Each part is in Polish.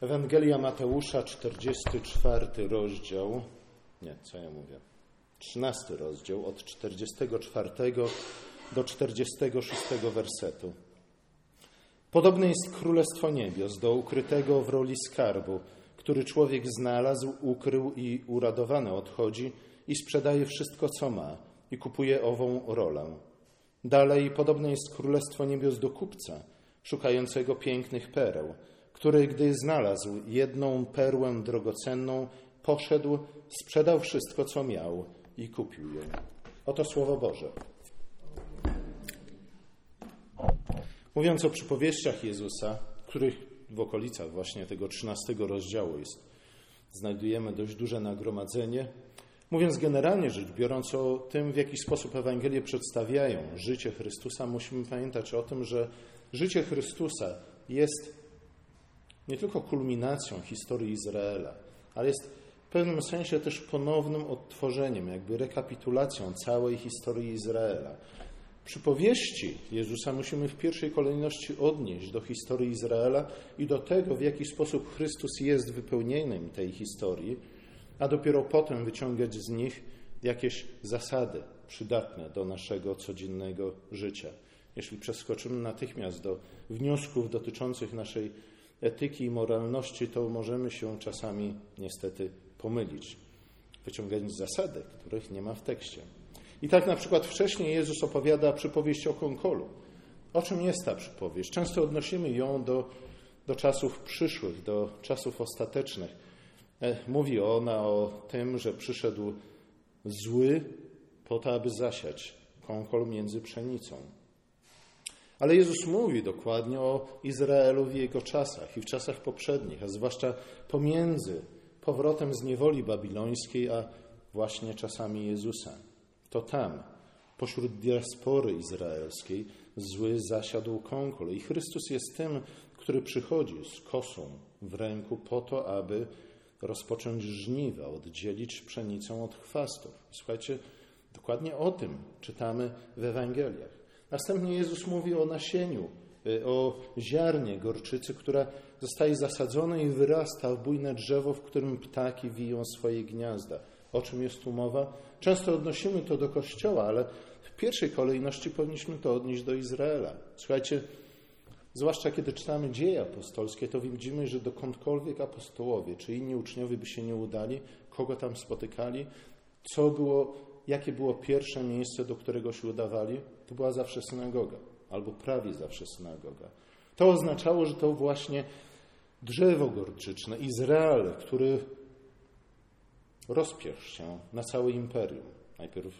Ewangelia Mateusza, 44 rozdział, nie, co ja mówię, 13 rozdział, od 44 do 46 wersetu. Podobne jest Królestwo Niebios do ukrytego w roli skarbu, który człowiek znalazł, ukrył i uradowany odchodzi i sprzedaje wszystko, co ma i kupuje ową rolę. Dalej podobne jest Królestwo Niebios do kupca, szukającego pięknych pereł, który, gdy znalazł jedną perłę drogocenną, poszedł, sprzedał wszystko, co miał i kupił ją. Oto Słowo Boże. Mówiąc o przypowieściach Jezusa, których w okolicach właśnie tego 13 rozdziału jest, znajdujemy dość duże nagromadzenie. Mówiąc generalnie rzecz biorąc o tym, w jaki sposób Ewangelie przedstawiają życie Chrystusa, musimy pamiętać o tym, że życie Chrystusa jest nie tylko kulminacją historii Izraela, ale jest w pewnym sensie też ponownym odtworzeniem, jakby rekapitulacją całej historii Izraela. Przypowieści Jezusa musimy w pierwszej kolejności odnieść do historii Izraela i do tego, w jaki sposób Chrystus jest wypełnieniem tej historii, a dopiero potem wyciągać z nich jakieś zasady przydatne do naszego codziennego życia. Jeśli przeskoczymy natychmiast do wniosków dotyczących naszej etyki i moralności, to możemy się czasami niestety pomylić, wyciągając zasady, których nie ma w tekście. I tak na przykład wcześniej Jezus opowiada przypowieść o konkolu. O czym jest ta przypowieść? Często odnosimy ją do, do czasów przyszłych, do czasów ostatecznych. E, mówi ona o tym, że przyszedł zły po to, aby zasiać konkol między pszenicą. Ale Jezus mówi dokładnie o Izraelu w jego czasach i w czasach poprzednich, a zwłaszcza pomiędzy powrotem z niewoli babilońskiej, a właśnie czasami Jezusa. To tam, pośród diaspory izraelskiej, zły zasiadł konkol. I Chrystus jest tym, który przychodzi z kosą w ręku po to, aby rozpocząć żniwa, oddzielić pszenicę od chwastów. Słuchajcie, dokładnie o tym czytamy w Ewangeliach. Następnie Jezus mówi o nasieniu, y, o ziarnie gorczycy, która zostaje zasadzona i wyrasta w bujne drzewo, w którym ptaki wiją swoje gniazda. O czym jest tu mowa? Często odnosimy to do Kościoła, ale w pierwszej kolejności powinniśmy to odnieść do Izraela. Słuchajcie, zwłaszcza kiedy czytamy dzieje apostolskie, to widzimy, że dokądkolwiek apostołowie czy inni uczniowie by się nie udali, kogo tam spotykali, co było, jakie było pierwsze miejsce, do którego się udawali, to była zawsze synagoga, albo prawie zawsze synagoga. To oznaczało, że to właśnie drzewo gorczyczne, Izrael, który rozpierł się na całe imperium. Najpierw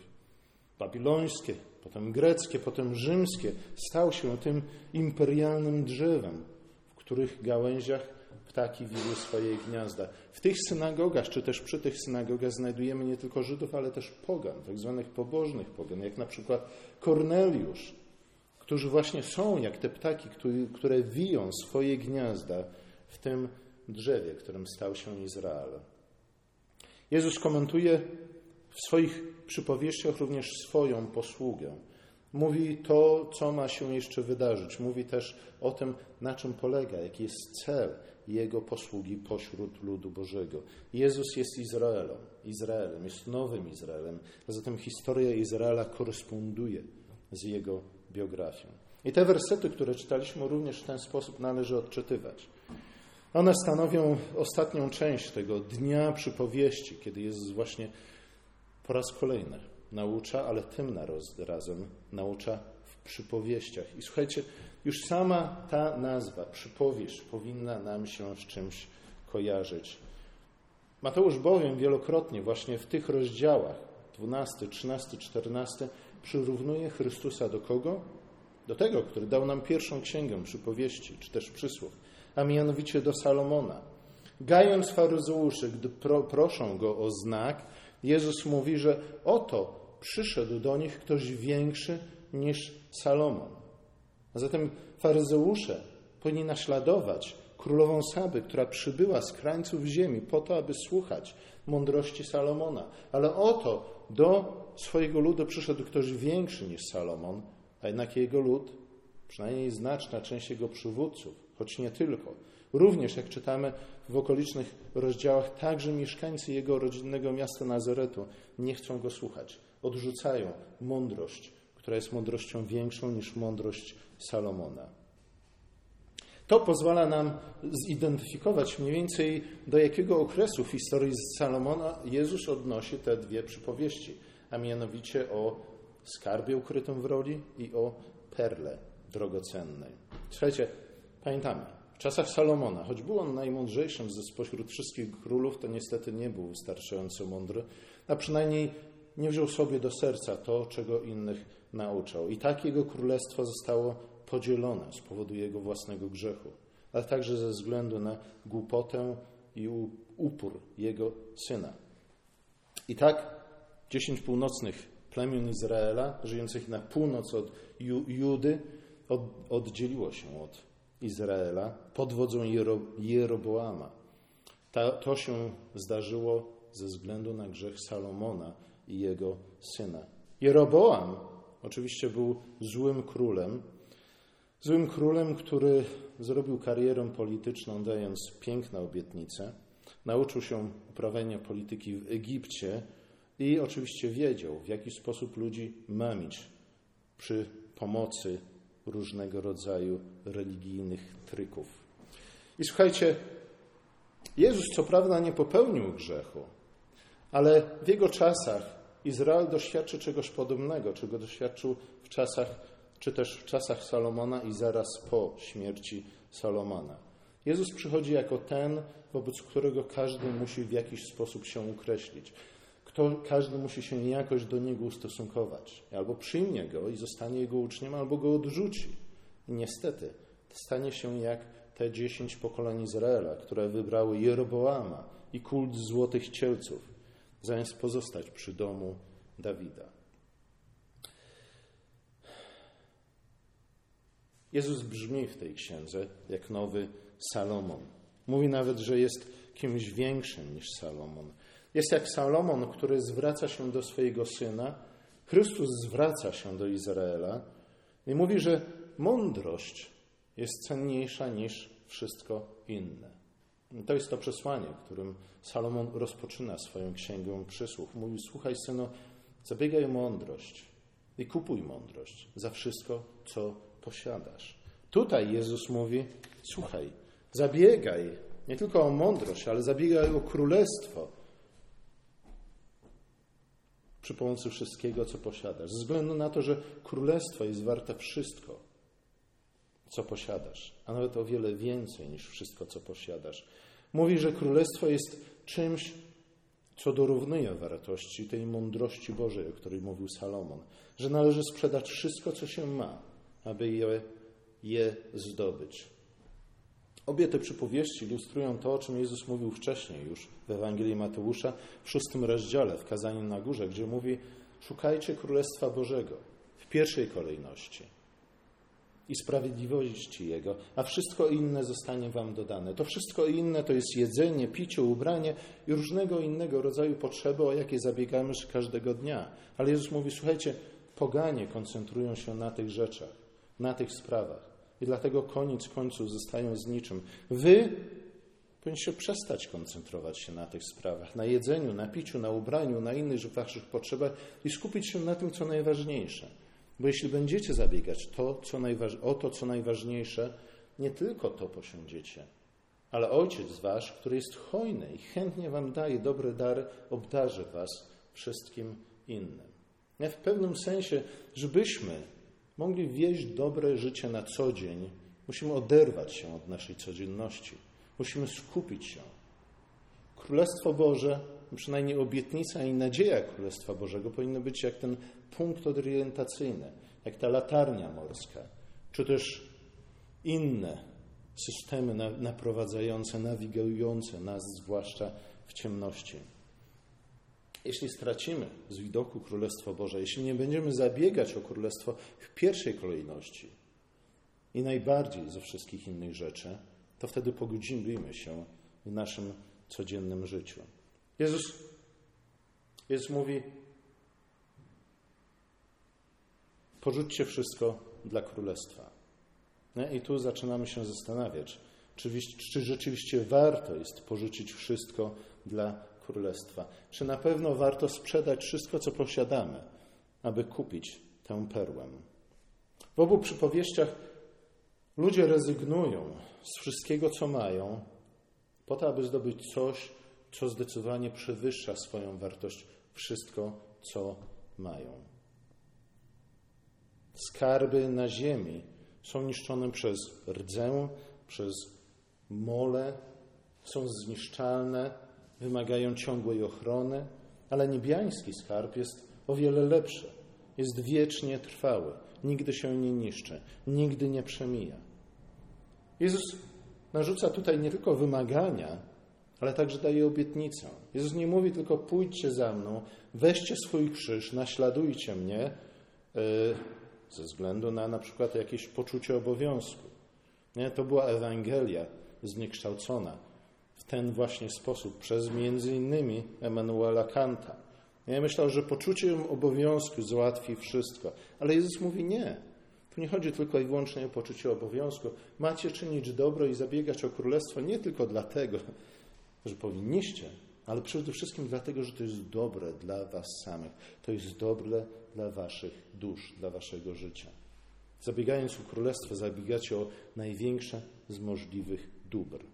babilońskie, potem greckie, potem rzymskie, stał się tym imperialnym drzewem, w których gałęziach ptaki wiły swoje gniazda. W tych synagogach, czy też przy tych synagogach znajdujemy nie tylko Żydów, ale też pogan, tak zwanych pobożnych pogan, jak na przykład Korneliusz, którzy właśnie są jak te ptaki, które wiją swoje gniazda w tym drzewie, którym stał się Izrael. Jezus komentuje w swoich przypowieściach również swoją posługę. Mówi to, co ma się jeszcze wydarzyć. Mówi też o tym, na czym polega, jaki jest cel jego posługi pośród ludu Bożego. Jezus jest Izraelem, Izraelem, jest nowym Izraelem, a zatem historia Izraela koresponduje z jego biografią. I te wersety, które czytaliśmy, również w ten sposób należy odczytywać. One stanowią ostatnią część tego dnia przypowieści, kiedy Jezus właśnie po raz kolejny naucza, ale tym razem naucza w przypowieściach. I słuchajcie, już sama ta nazwa, przypowieść, powinna nam się z czymś kojarzyć. Mateusz bowiem wielokrotnie właśnie w tych rozdziałach 12, 13, 14 przyrównuje Chrystusa do kogo? Do tego, który dał nam pierwszą księgę przypowieści, czy też przysłów, a mianowicie do Salomona. Gając faryzeuszy, gdy pro, proszą go o znak, Jezus mówi, że oto przyszedł do nich ktoś większy niż Salomon. A zatem faryzeusze powinni naśladować królową Saby, która przybyła z krańców ziemi po to, aby słuchać mądrości Salomona. Ale oto do swojego ludu przyszedł ktoś większy niż Salomon, a jednak jego lud, przynajmniej znaczna część jego przywódców, choć nie tylko. Również, jak czytamy w okolicznych rozdziałach, także mieszkańcy jego rodzinnego miasta Nazaretu nie chcą go słuchać. Odrzucają mądrość, która jest mądrością większą niż mądrość Salomona. To pozwala nam zidentyfikować mniej więcej do jakiego okresu w historii Salomona Jezus odnosi te dwie przypowieści, a mianowicie o skarbie ukrytym w roli i o perle drogocennej. Słuchajcie, pamiętamy, w czasach Salomona, choć był on najmądrzejszym ze spośród wszystkich królów, to niestety nie był wystarczająco mądry, a przynajmniej nie wziął sobie do serca to, czego innych nauczał. I tak jego królestwo zostało podzielone z powodu jego własnego grzechu, ale także ze względu na głupotę i upór jego syna. I tak dziesięć północnych plemion Izraela, żyjących na północ od Judy, od, oddzieliło się od Izraela pod wodzą Jero, Jeroboama. Ta, to się zdarzyło ze względu na grzech Salomona i jego syna. Jeroboam oczywiście był złym królem, złym królem, który zrobił karierę polityczną, dając piękne obietnice. Nauczył się uprawiania polityki w Egipcie i oczywiście wiedział, w jaki sposób ludzi mamić przy pomocy różnego rodzaju religijnych tryków. I słuchajcie, Jezus co prawda nie popełnił grzechu, ale w jego czasach Izrael doświadczy czegoś podobnego, czego doświadczył w czasach, czy też w czasach Salomona i zaraz po śmierci Salomona. Jezus przychodzi jako ten, wobec którego każdy musi w jakiś sposób się ukreślić. Kto, każdy musi się jakoś do niego ustosunkować. Albo przyjmie go i zostanie jego uczniem, albo go odrzuci. I niestety stanie się jak te dziesięć pokoleń Izraela, które wybrały Jeroboama i kult złotych cielców zamiast pozostać przy domu Dawida. Jezus brzmi w tej księdze jak nowy Salomon. Mówi nawet, że jest kimś większym niż Salomon. Jest jak Salomon, który zwraca się do swojego syna. Chrystus zwraca się do Izraela i mówi, że mądrość jest cenniejsza niż wszystko inne. To jest to przesłanie, którym Salomon rozpoczyna swoją księgę przysłów. Mówi: Słuchaj, synu, zabiegaj o mądrość i kupuj mądrość za wszystko, co posiadasz. Tutaj Jezus mówi: Słuchaj, zabiegaj nie tylko o mądrość, ale zabiegaj o królestwo przy pomocy wszystkiego, co posiadasz. Ze względu na to, że królestwo jest warte wszystko co posiadasz, a nawet o wiele więcej niż wszystko, co posiadasz. Mówi, że królestwo jest czymś, co dorównuje wartości tej mądrości Bożej, o której mówił Salomon, że należy sprzedać wszystko, co się ma, aby je, je zdobyć. Obie te przypowieści ilustrują to, o czym Jezus mówił wcześniej już w Ewangelii Mateusza w szóstym rozdziale, w Kazaniu na Górze, gdzie mówi: Szukajcie Królestwa Bożego w pierwszej kolejności i sprawiedliwości Jego, a wszystko inne zostanie Wam dodane. To wszystko inne to jest jedzenie, picie, ubranie i różnego innego rodzaju potrzeby, o jakie zabiegamy każdego dnia. Ale Jezus mówi: Słuchajcie, poganie koncentrują się na tych rzeczach, na tych sprawach. I dlatego koniec końców zostają z niczym. Wy powinniście przestać koncentrować się na tych sprawach, na jedzeniu, na piciu, na ubraniu, na innych waszych potrzebach i skupić się na tym, co najważniejsze. Bo jeśli będziecie zabiegać to, co najważ- o to, co najważniejsze, nie tylko to posiądziecie, ale Ojciec Wasz, który jest hojny i chętnie Wam daje dobre dary, obdarzy Was wszystkim innym. Ja w pewnym sensie, żebyśmy mogli wieść dobre życie na co dzień, musimy oderwać się od naszej codzienności. Musimy skupić się. Królestwo Boże, przynajmniej obietnica i nadzieja Królestwa Bożego powinny być jak ten punkt orientacyjny, jak ta latarnia morska, czy też inne systemy naprowadzające, nawigujące nas, zwłaszcza w ciemności. Jeśli stracimy z widoku Królestwo Boże, jeśli nie będziemy zabiegać o Królestwo w pierwszej kolejności i najbardziej ze wszystkich innych rzeczy, to wtedy pogudzimy się w naszym codziennym życiu. Jezus, Jezus mówi: Porzućcie wszystko dla królestwa. I tu zaczynamy się zastanawiać, czy, czy rzeczywiście warto jest porzucić wszystko dla królestwa. Czy na pewno warto sprzedać wszystko, co posiadamy, aby kupić tę perłę. W obu przypowieściach ludzie rezygnują z wszystkiego, co mają, po to, aby zdobyć coś, co zdecydowanie przewyższa swoją wartość wszystko, co mają. Skarby na ziemi są niszczone przez rdzę, przez mole, są zniszczalne, wymagają ciągłej ochrony, ale niebiański skarb jest o wiele lepszy. Jest wiecznie trwały, nigdy się nie niszczy, nigdy nie przemija. Jezus narzuca tutaj nie tylko wymagania, ale także daje obietnicę. Jezus nie mówi tylko pójdźcie za mną, weźcie swój krzyż, naśladujcie mnie e, ze względu na na przykład jakieś poczucie obowiązku. Nie? To była Ewangelia zniekształcona w ten właśnie sposób przez między innymi Emanuela Kanta. Ja myślał, że poczucie obowiązku załatwi wszystko, ale Jezus mówi nie. Tu nie chodzi tylko i wyłącznie o poczucie obowiązku. Macie czynić dobro i zabiegać o królestwo nie tylko dlatego, że powinniście, ale przede wszystkim dlatego, że to jest dobre dla Was samych. To jest dobre dla Waszych dusz, dla Waszego życia. Zabiegając o królestwo, zabiegacie o największe z możliwych dóbr.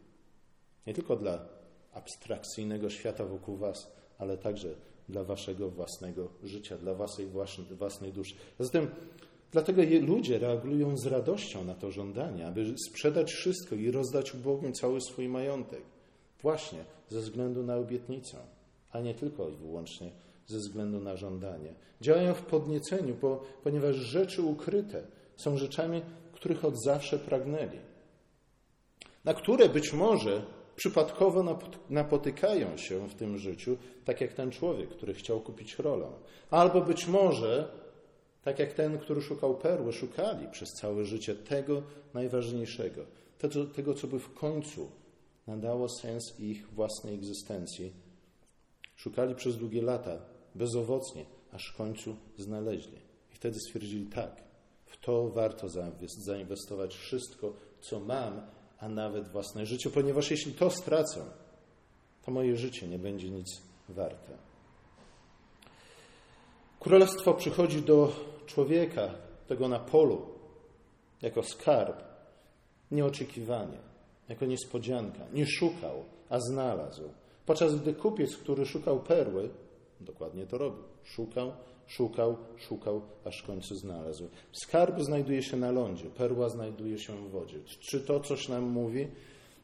Nie tylko dla abstrakcyjnego świata wokół Was, ale także dla Waszego własnego życia, dla Waszej własnej duszy. Zatem dlatego ludzie reagują z radością na to żądanie, aby sprzedać wszystko i rozdać ubogim cały swój majątek. Właśnie ze względu na obietnicę, a nie tylko i wyłącznie ze względu na żądanie. Działają w podnieceniu, bo, ponieważ rzeczy ukryte są rzeczami, których od zawsze pragnęli, na które być może przypadkowo napotykają się w tym życiu, tak jak ten człowiek, który chciał kupić rolę. Albo być może, tak jak ten, który szukał perły, szukali przez całe życie tego najważniejszego, tego, tego co by w końcu nadało sens ich własnej egzystencji. Szukali przez długie lata, bezowocnie, aż w końcu znaleźli. I wtedy stwierdzili tak, w to warto zainwestować wszystko, co mam, a nawet własne życie, ponieważ jeśli to stracę, to moje życie nie będzie nic warte. Królestwo przychodzi do człowieka, tego na polu, jako skarb, nieoczekiwanie jako niespodzianka. Nie szukał, a znalazł. Podczas gdy kupiec, który szukał perły, dokładnie to robił. Szukał, szukał, szukał, aż w końcu znalazł. Skarb znajduje się na lądzie, perła znajduje się w wodzie. Czy to coś nam mówi?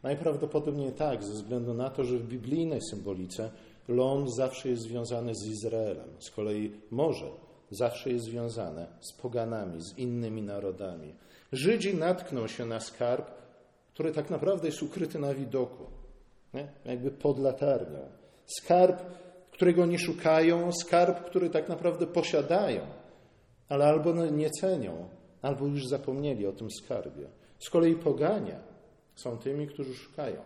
Najprawdopodobniej tak, ze względu na to, że w biblijnej symbolice ląd zawsze jest związany z Izraelem. Z kolei morze zawsze jest związane z poganami, z innymi narodami. Żydzi natkną się na skarb który tak naprawdę jest ukryty na widoku, nie? jakby pod latarnią. Skarb, którego nie szukają, skarb, który tak naprawdę posiadają, ale albo nie cenią, albo już zapomnieli o tym skarbie. Z kolei pogania są tymi, którzy szukają.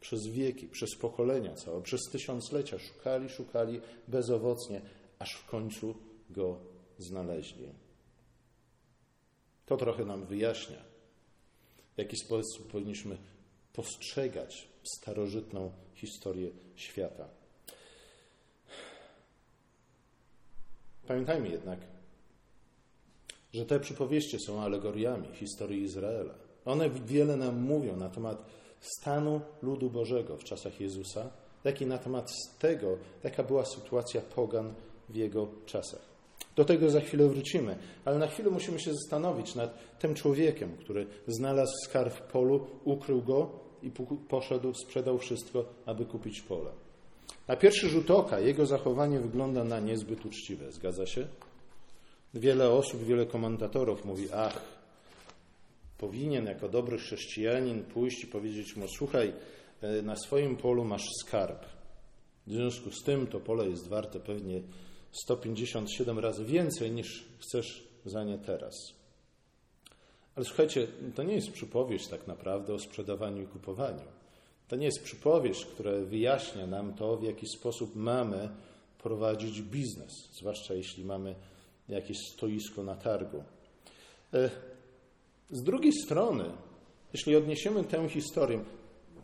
Przez wieki, przez pokolenia całe, przez tysiąclecia szukali, szukali bezowocnie, aż w końcu go znaleźli. To trochę nam wyjaśnia, w jaki sposób powinniśmy postrzegać starożytną historię świata. Pamiętajmy jednak, że te przypowieści są alegoriami historii Izraela. One wiele nam mówią na temat stanu ludu Bożego w czasach Jezusa, jak i na temat tego, jaka była sytuacja pogan w jego czasach. Do tego za chwilę wrócimy, ale na chwilę musimy się zastanowić nad tym człowiekiem, który znalazł skarb w polu, ukrył go i poszedł, sprzedał wszystko, aby kupić pole. Na pierwszy rzut oka jego zachowanie wygląda na niezbyt uczciwe. Zgadza się? Wiele osób, wiele komentatorów mówi: Ach, powinien jako dobry chrześcijanin pójść i powiedzieć mu: Słuchaj, e, na swoim polu masz skarb. W związku z tym to pole jest warte pewnie 157 razy więcej niż chcesz za nie teraz. Ale słuchajcie, to nie jest przypowieść tak naprawdę o sprzedawaniu i kupowaniu. To nie jest przypowieść, która wyjaśnia nam to, w jaki sposób mamy prowadzić biznes, zwłaszcza jeśli mamy jakieś stoisko na targu. E, Z drugiej strony, jeśli odniesiemy tę historię,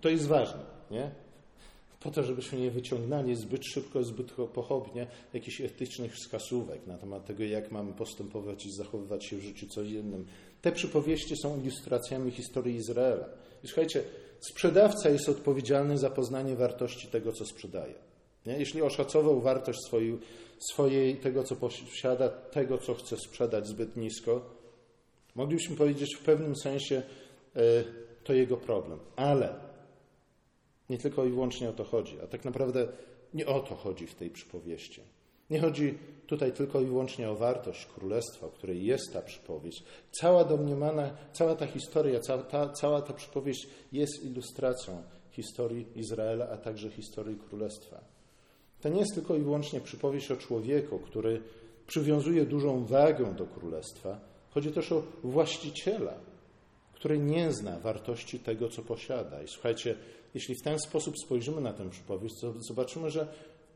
to jest ważne, nie? Po to, żebyśmy nie wyciągnęli zbyt szybko, zbyt pochopnie jakichś etycznych wskazówek na temat tego, jak mamy postępować i zachowywać się w życiu codziennym. Te przypowieści są ilustracjami historii Izraela. I słuchajcie, sprzedawca jest odpowiedzialny za poznanie wartości tego, co sprzedaje. Nie? Jeśli oszacował wartość swojej, swojej, tego, co posiada, tego, co chce sprzedać zbyt nisko, moglibyśmy powiedzieć w pewnym sensie, e, to jego problem. Ale nie tylko i wyłącznie o to chodzi, a tak naprawdę nie o to chodzi w tej przypowieści. Nie chodzi tutaj tylko i wyłącznie o wartość królestwa, o której jest ta przypowieść. Cała domniemana, cała ta historia, cała ta, cała ta przypowieść jest ilustracją historii Izraela, a także historii królestwa. To nie jest tylko i wyłącznie przypowieść o człowieku, który przywiązuje dużą wagę do królestwa. Chodzi też o właściciela, który nie zna wartości tego, co posiada. I słuchajcie, jeśli w ten sposób spojrzymy na tę przypowieść, to zobaczymy, że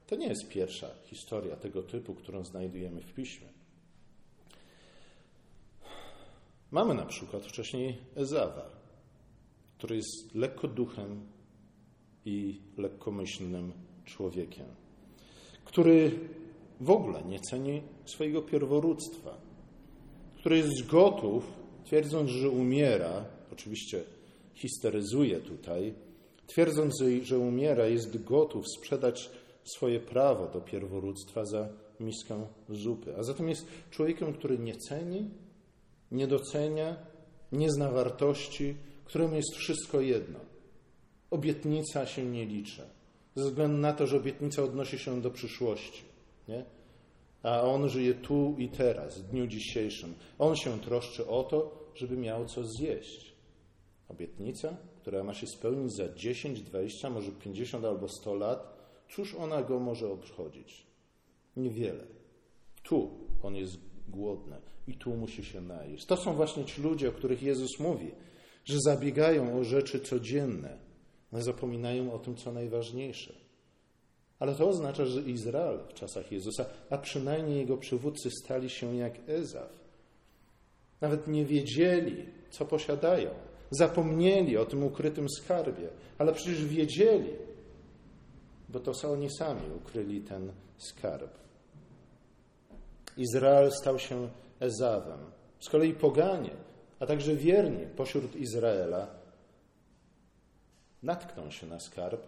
to nie jest pierwsza historia tego typu, którą znajdujemy w piśmie. Mamy na przykład wcześniej Ezawa, który jest lekko duchem i lekkomyślnym człowiekiem, który w ogóle nie ceni swojego pierworództwa, który jest gotów, twierdząc, że umiera, oczywiście histeryzuje tutaj, twierdząc, że umiera, jest gotów sprzedać swoje prawo do pierworództwa za miskę zupy. A zatem jest człowiekiem, który nie ceni, nie docenia, nie zna wartości, któremu jest wszystko jedno. Obietnica się nie liczy, ze względu na to, że obietnica odnosi się do przyszłości. Nie? A on żyje tu i teraz, w dniu dzisiejszym. On się troszczy o to, żeby miał co zjeść. Obietnica, która ma się spełnić za 10, 20, może 50 albo 100 lat, Cóż ona go może obchodzić? Niewiele. Tu on jest głodny i tu musi się najeść. To są właśnie ci ludzie, o których Jezus mówi, że zabiegają o rzeczy codzienne, ale zapominają o tym, co najważniejsze. Ale to oznacza, że Izrael w czasach Jezusa, a przynajmniej jego przywódcy, stali się jak Ezaw. Nawet nie wiedzieli, co posiadają. Zapomnieli o tym ukrytym skarbie, ale przecież wiedzieli, bo to oni sami ukryli ten skarb. Izrael stał się Ezawem. Z kolei poganie, a także wierni pośród Izraela natkną się na skarb,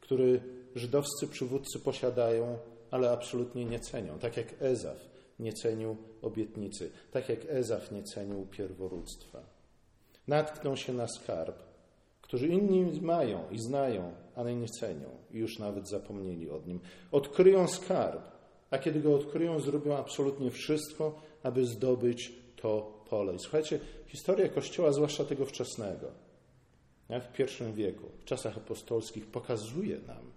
który żydowscy przywódcy posiadają, ale absolutnie nie cenią. Tak jak Ezaw nie cenił obietnicy, tak jak Ezaw nie cenił pierworództwa. Natkną się na skarb, którzy inni mają i znają, ale nie cenią i już nawet zapomnieli o nim. Odkryją skarb, a kiedy go odkryją, zrobią absolutnie wszystko, aby zdobyć to pole. I słuchajcie, historia Kościoła, zwłaszcza tego wczesnego, w pierwszym wieku, w czasach apostolskich, pokazuje nam,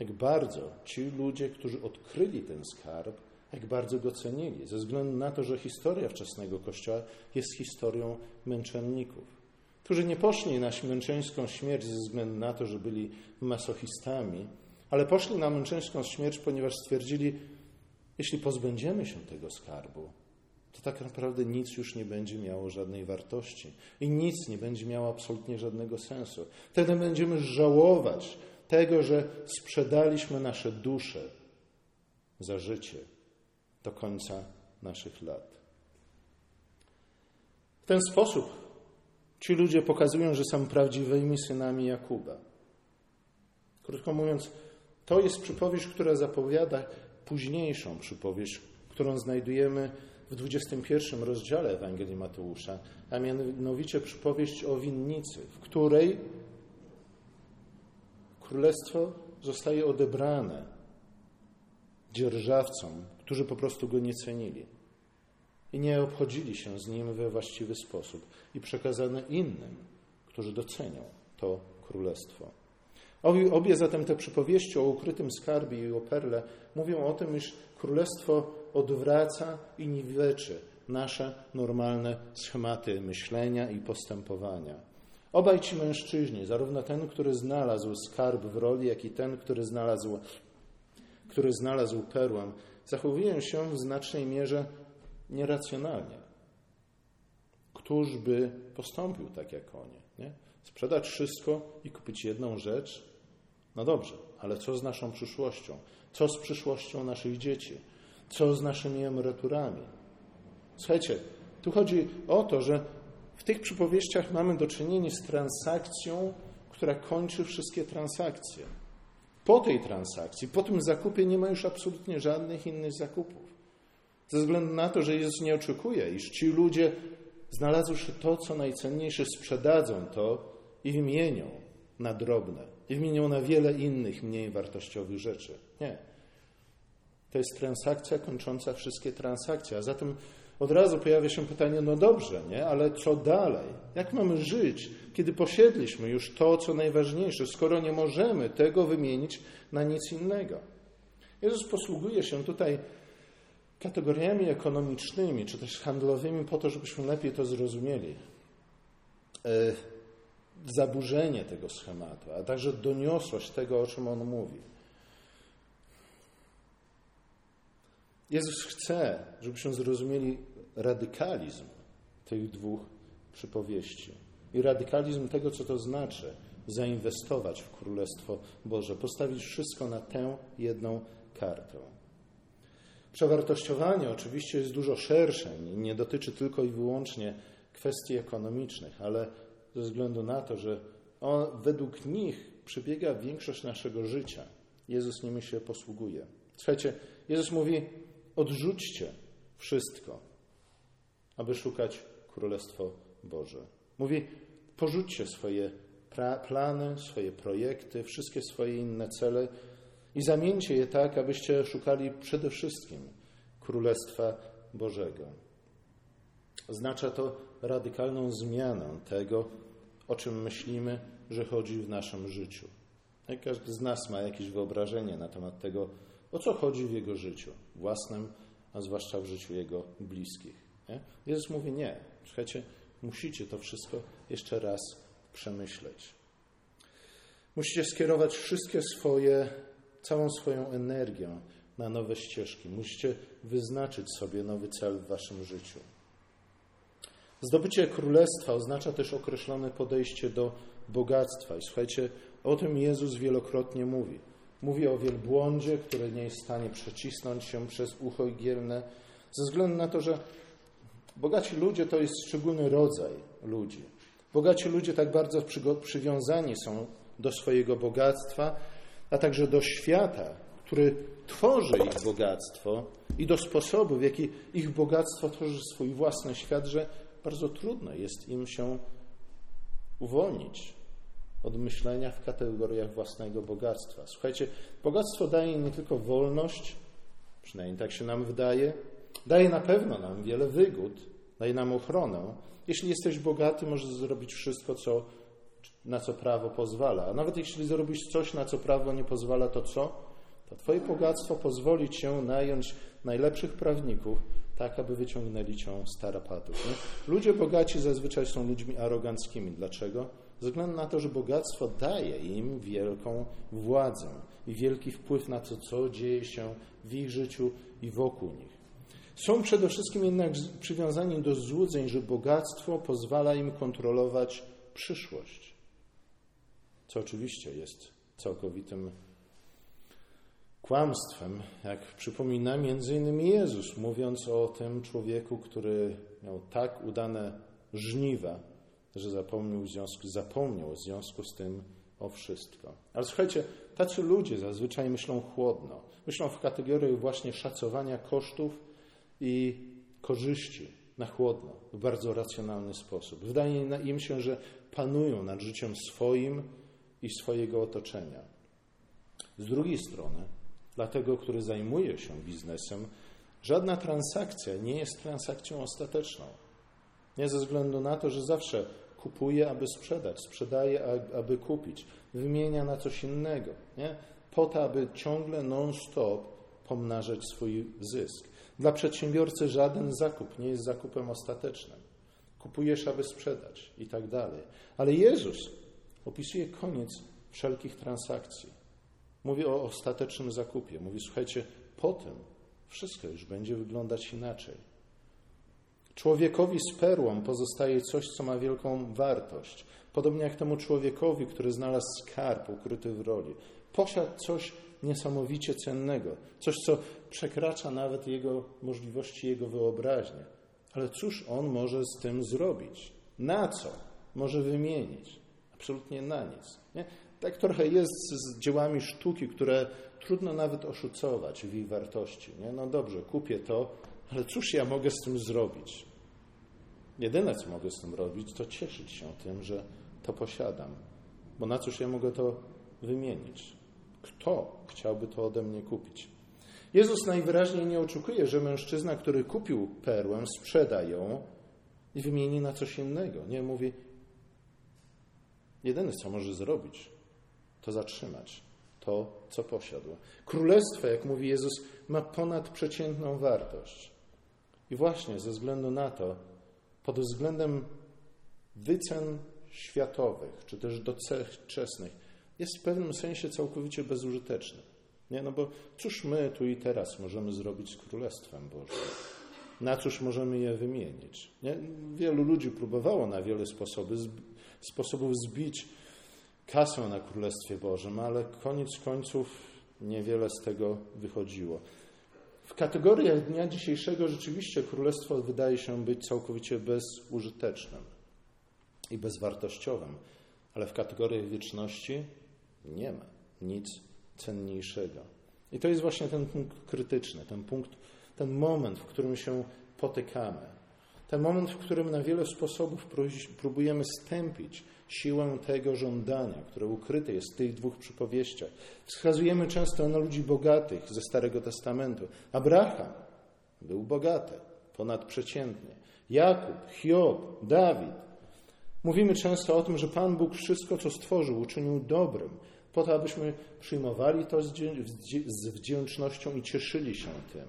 jak bardzo ci ludzie, którzy odkryli ten skarb, jak bardzo go cenili, ze względu na to, że historia wczesnego Kościoła jest historią męczenników którzy nie poszli na męczeńską śmierć ze względu na to, że byli masochistami, ale poszli na męczeńską śmierć, ponieważ stwierdzili, jeśli pozbędziemy się tego skarbu, to tak naprawdę nic już nie będzie miało żadnej wartości i nic nie będzie miało absolutnie żadnego sensu. Wtedy będziemy żałować tego, że sprzedaliśmy nasze dusze za życie do końca naszych lat. W ten sposób Ci ludzie pokazują, że są prawdziwymi synami Jakuba. Krótko mówiąc, to jest przypowieść, która zapowiada późniejszą przypowieść, którą znajdujemy w 21 rozdziale Ewangelii Mateusza, a mianowicie przypowieść o winnicy, w której królestwo zostaje odebrane dzierżawcom, którzy po prostu go nie cenili i nie obchodzili się z nim we właściwy sposób i przekazane innym, którzy docenią to królestwo. Obie zatem te przypowieści o ukrytym skarbie i o perle mówią o tym, iż królestwo odwraca i niweczy nasze normalne schematy myślenia i postępowania. Obaj ci mężczyźni, zarówno ten, który znalazł skarb w roli, jak i ten, który znalazł, który znalazł perłę, zachowują się w znacznej mierze nieracjonalnie. któż by postąpił tak jak oni? Nie? Sprzedać wszystko i kupić jedną rzecz? No dobrze, ale co z naszą przyszłością? Co z przyszłością naszych dzieci? Co z naszymi emeryturami? Słuchajcie, tu chodzi o to, że w tych przypowieściach mamy do czynienia z transakcją, która kończy wszystkie transakcje. Po tej transakcji, po tym zakupie nie ma już absolutnie żadnych innych zakupów. Ze względu na to, że Jezus nie oczekuje, iż ci ludzie, znalazłszy to, co najcenniejsze, sprzedadzą to i wymienią na drobne, i wymienią na wiele innych, mniej wartościowych rzeczy. Nie. To jest transakcja kończąca wszystkie transakcje. A zatem od razu pojawia się pytanie, no dobrze, nie? ale co dalej? Jak mamy żyć, kiedy posiedliśmy już to, co najważniejsze, skoro nie możemy tego wymienić na nic innego? Jezus posługuje się tutaj kategoriami ekonomicznymi, czy też handlowymi, po to, żebyśmy lepiej to zrozumieli. E, zaburzenie tego schematu, a także doniosłość tego, o czym on mówi. Jezus chce, żebyśmy zrozumieli radykalizm tych dwóch przypowieści i radykalizm tego, co to znaczy zainwestować w Królestwo Boże, postawić wszystko na tę jedną kartę. Przewartościowanie oczywiście jest dużo szersze i nie dotyczy tylko i wyłącznie kwestii ekonomicznych, ale ze względu na to, że on, według nich przebiega większość naszego życia. Jezus nimi się posługuje. Słuchajcie, Jezus mówi: odrzućcie wszystko, aby szukać Królestwo Boże. Mówi: porzućcie swoje plany, swoje projekty, wszystkie swoje inne cele i zamieńcie je tak, abyście szukali przede wszystkim Królestwa Bożego. Oznacza to radykalną zmianę tego, o czym myślimy, że chodzi w naszym życiu. Każdy z nas ma jakieś wyobrażenie na temat tego, o co chodzi w jego życiu, własnym, a zwłaszcza w życiu jego bliskich. Nie? Jezus mówi: Nie, słuchajcie, musicie to wszystko jeszcze raz przemyśleć. Musicie skierować wszystkie swoje, całą swoją energię na nowe ścieżki. Musicie wyznaczyć sobie nowy cel w waszym życiu. Zdobycie królestwa oznacza też określone podejście do bogactwa. I słuchajcie, o tym Jezus wielokrotnie mówi. Mówi o wielbłądzie, który nie jest w stanie przecisnąć się przez ucho igielne, ze względu na to, że bogaci ludzie to jest szczególny rodzaj ludzi. Bogaci ludzie tak bardzo przywiązani są do swojego bogactwa, a także do świata, który tworzy ich bogactwo i do sposobu, w jaki ich bogactwo tworzy swój własny świat, że bardzo trudno jest im się uwolnić od myślenia w kategoriach własnego bogactwa. Słuchajcie, bogactwo daje nie tylko wolność, przynajmniej tak się nam wydaje, daje na pewno nam wiele wygód, daje nam ochronę. Jeśli jesteś bogaty, możesz zrobić wszystko, co, na co prawo pozwala. A nawet jeśli zrobisz coś, na co prawo nie pozwala, to co? To Twoje bogactwo pozwoli Ci nająć najlepszych prawników, tak aby wyciągnęli cię z tarapatów. Nie? Ludzie bogaci zazwyczaj są ludźmi aroganckimi. Dlaczego? Ze względu na to, że bogactwo daje im wielką władzę i wielki wpływ na to, co dzieje się w ich życiu i wokół nich. Są przede wszystkim jednak przywiązani do złudzeń, że bogactwo pozwala im kontrolować przyszłość, co oczywiście jest całkowitym kłamstwem, jak przypomina między innymi Jezus, mówiąc o tym człowieku, który miał tak udane żniwa, że zapomniał w związku, zapomniał w związku z tym o wszystko. Ale słuchajcie, tacy ludzie zazwyczaj myślą chłodno. Myślą w kategoriach właśnie szacowania kosztów i korzyści na chłodno, w bardzo racjonalny sposób. Wydaje im się, że panują nad życiem swoim i swojego otoczenia. Z drugiej strony, dla tego, który zajmuje się biznesem, żadna transakcja nie jest transakcją ostateczną. Nie ze względu na to, że zawsze kupuje, aby sprzedać, sprzedaje, aby kupić, wymienia na coś innego, nie? po to, aby ciągle non-stop pomnażać swój zysk. Dla przedsiębiorcy żaden zakup nie jest zakupem ostatecznym. Kupujesz, aby sprzedać i tak dalej. Ale Jezus opisuje koniec wszelkich transakcji. Mówi o ostatecznym zakupie. Mówi, słuchajcie, potem wszystko już będzie wyglądać inaczej. Człowiekowi z perłą pozostaje coś, co ma wielką wartość. Podobnie jak temu człowiekowi, który znalazł skarb ukryty w roli. Posiadł coś niesamowicie cennego, coś, co przekracza nawet jego możliwości, jego wyobraźnię. Ale cóż on może z tym zrobić? Na co może wymienić? Absolutnie na nic. Nie? Tak trochę jest z dziełami sztuki, które trudno nawet oszucować w ich wartości. Nie? No dobrze, kupię to, ale cóż ja mogę z tym zrobić? Jedyne, co mogę z tym robić, to cieszyć się tym, że to posiadam. Bo na cóż ja mogę to wymienić? Kto chciałby to ode mnie kupić? Jezus najwyraźniej nie oczekuje, że mężczyzna, który kupił perłę, sprzeda ją i wymieni na coś innego. Nie, mówi, jedyne, co może zrobić, to zatrzymać to, co posiadł. Królestwo, jak mówi Jezus, ma ponadprzeciętną wartość. I właśnie ze względu na to, pod względem wycen światowych, czy też doczesnych, jest w pewnym sensie całkowicie bezużyteczny. Nie? No bo cóż my tu i teraz możemy zrobić z Królestwem Bożym? Na cóż możemy je wymienić? Nie? Wielu ludzi próbowało na wiele sposoby, sposobów zbić kasę na Królestwie Bożym, ale koniec końców niewiele z tego wychodziło. W kategoriach dnia dzisiejszego rzeczywiście Królestwo wydaje się być całkowicie bezużytecznym i bezwartościowym, ale w kategoriach wieczności nie ma nic cenniejszego. I to jest właśnie ten punkt krytyczny, ten punkt, ten moment, w którym się potykamy. Ten moment, w którym na wiele sposobów próbujemy stępić siłę tego żądania, które ukryte jest w tych dwóch przypowieściach. Wskazujemy często na ludzi bogatych ze Starego Testamentu. Abraham był bogaty, ponadprzeciętnie. Jakub, Hiob, Dawid. Mówimy często o tym, że Pan Bóg wszystko, co stworzył, uczynił dobrym, po to, abyśmy przyjmowali to z wdzięcznością i cieszyli się tym.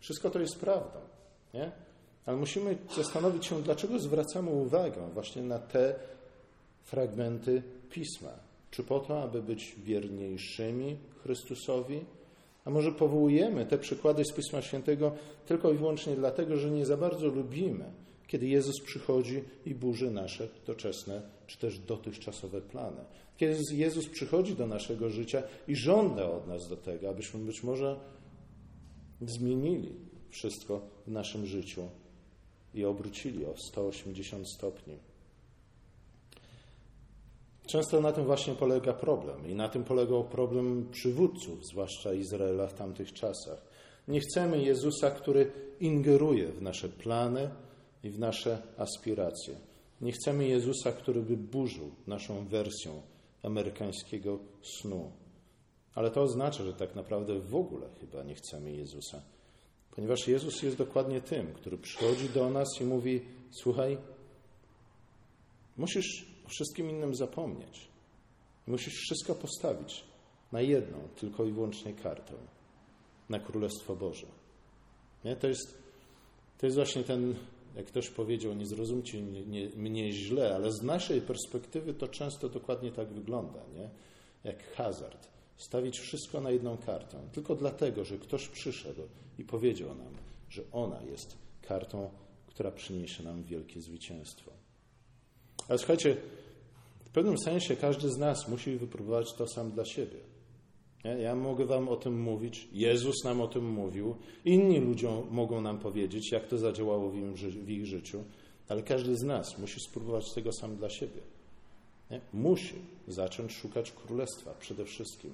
Wszystko to jest prawdą, nie? Ale musimy zastanowić się, dlaczego zwracamy uwagę właśnie na te fragmenty pisma. Czy po to, aby być wierniejszymi Chrystusowi? A może powołujemy te przykłady z Pisma Świętego tylko i wyłącznie dlatego, że nie za bardzo lubimy, kiedy Jezus przychodzi i burzy nasze doczesne czy też dotychczasowe plany. Kiedy Jezus przychodzi do naszego życia i żąda od nas do tego, abyśmy być może zmienili wszystko w naszym życiu i obrócili o 180 stopni. Często na tym właśnie polega problem i na tym polegał problem przywódców, zwłaszcza Izraela w tamtych czasach. Nie chcemy Jezusa, który ingeruje w nasze plany i w nasze aspiracje. Nie chcemy Jezusa, który by burzył naszą wersją amerykańskiego snu. Ale to oznacza, że tak naprawdę w ogóle chyba nie chcemy Jezusa, ponieważ Jezus jest dokładnie tym, który przychodzi do nas i mówi: Słuchaj, musisz o wszystkim innym zapomnieć. Musisz wszystko postawić na jedną, tylko i wyłącznie kartę na Królestwo Boże. Nie? To, jest, to jest właśnie ten, jak ktoś powiedział, nie zrozumcie mnie, mnie źle, ale z naszej perspektywy to często dokładnie tak wygląda, nie? jak hazard. Stawić wszystko na jedną kartę, tylko dlatego, że ktoś przyszedł i powiedział nam, że ona jest kartą, która przyniesie nam wielkie zwycięstwo. Ale słuchajcie, w pewnym sensie każdy z nas musi wypróbować to sam dla siebie. Ja mogę Wam o tym mówić, Jezus nam o tym mówił, inni ludzie mogą nam powiedzieć, jak to zadziałało w, im, w ich życiu, ale każdy z nas musi spróbować tego sam dla siebie. Nie? Musi zacząć szukać królestwa przede wszystkim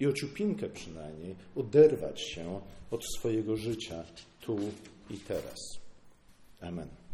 i o ciupinkę przynajmniej oderwać się od swojego życia tu i teraz. Amen.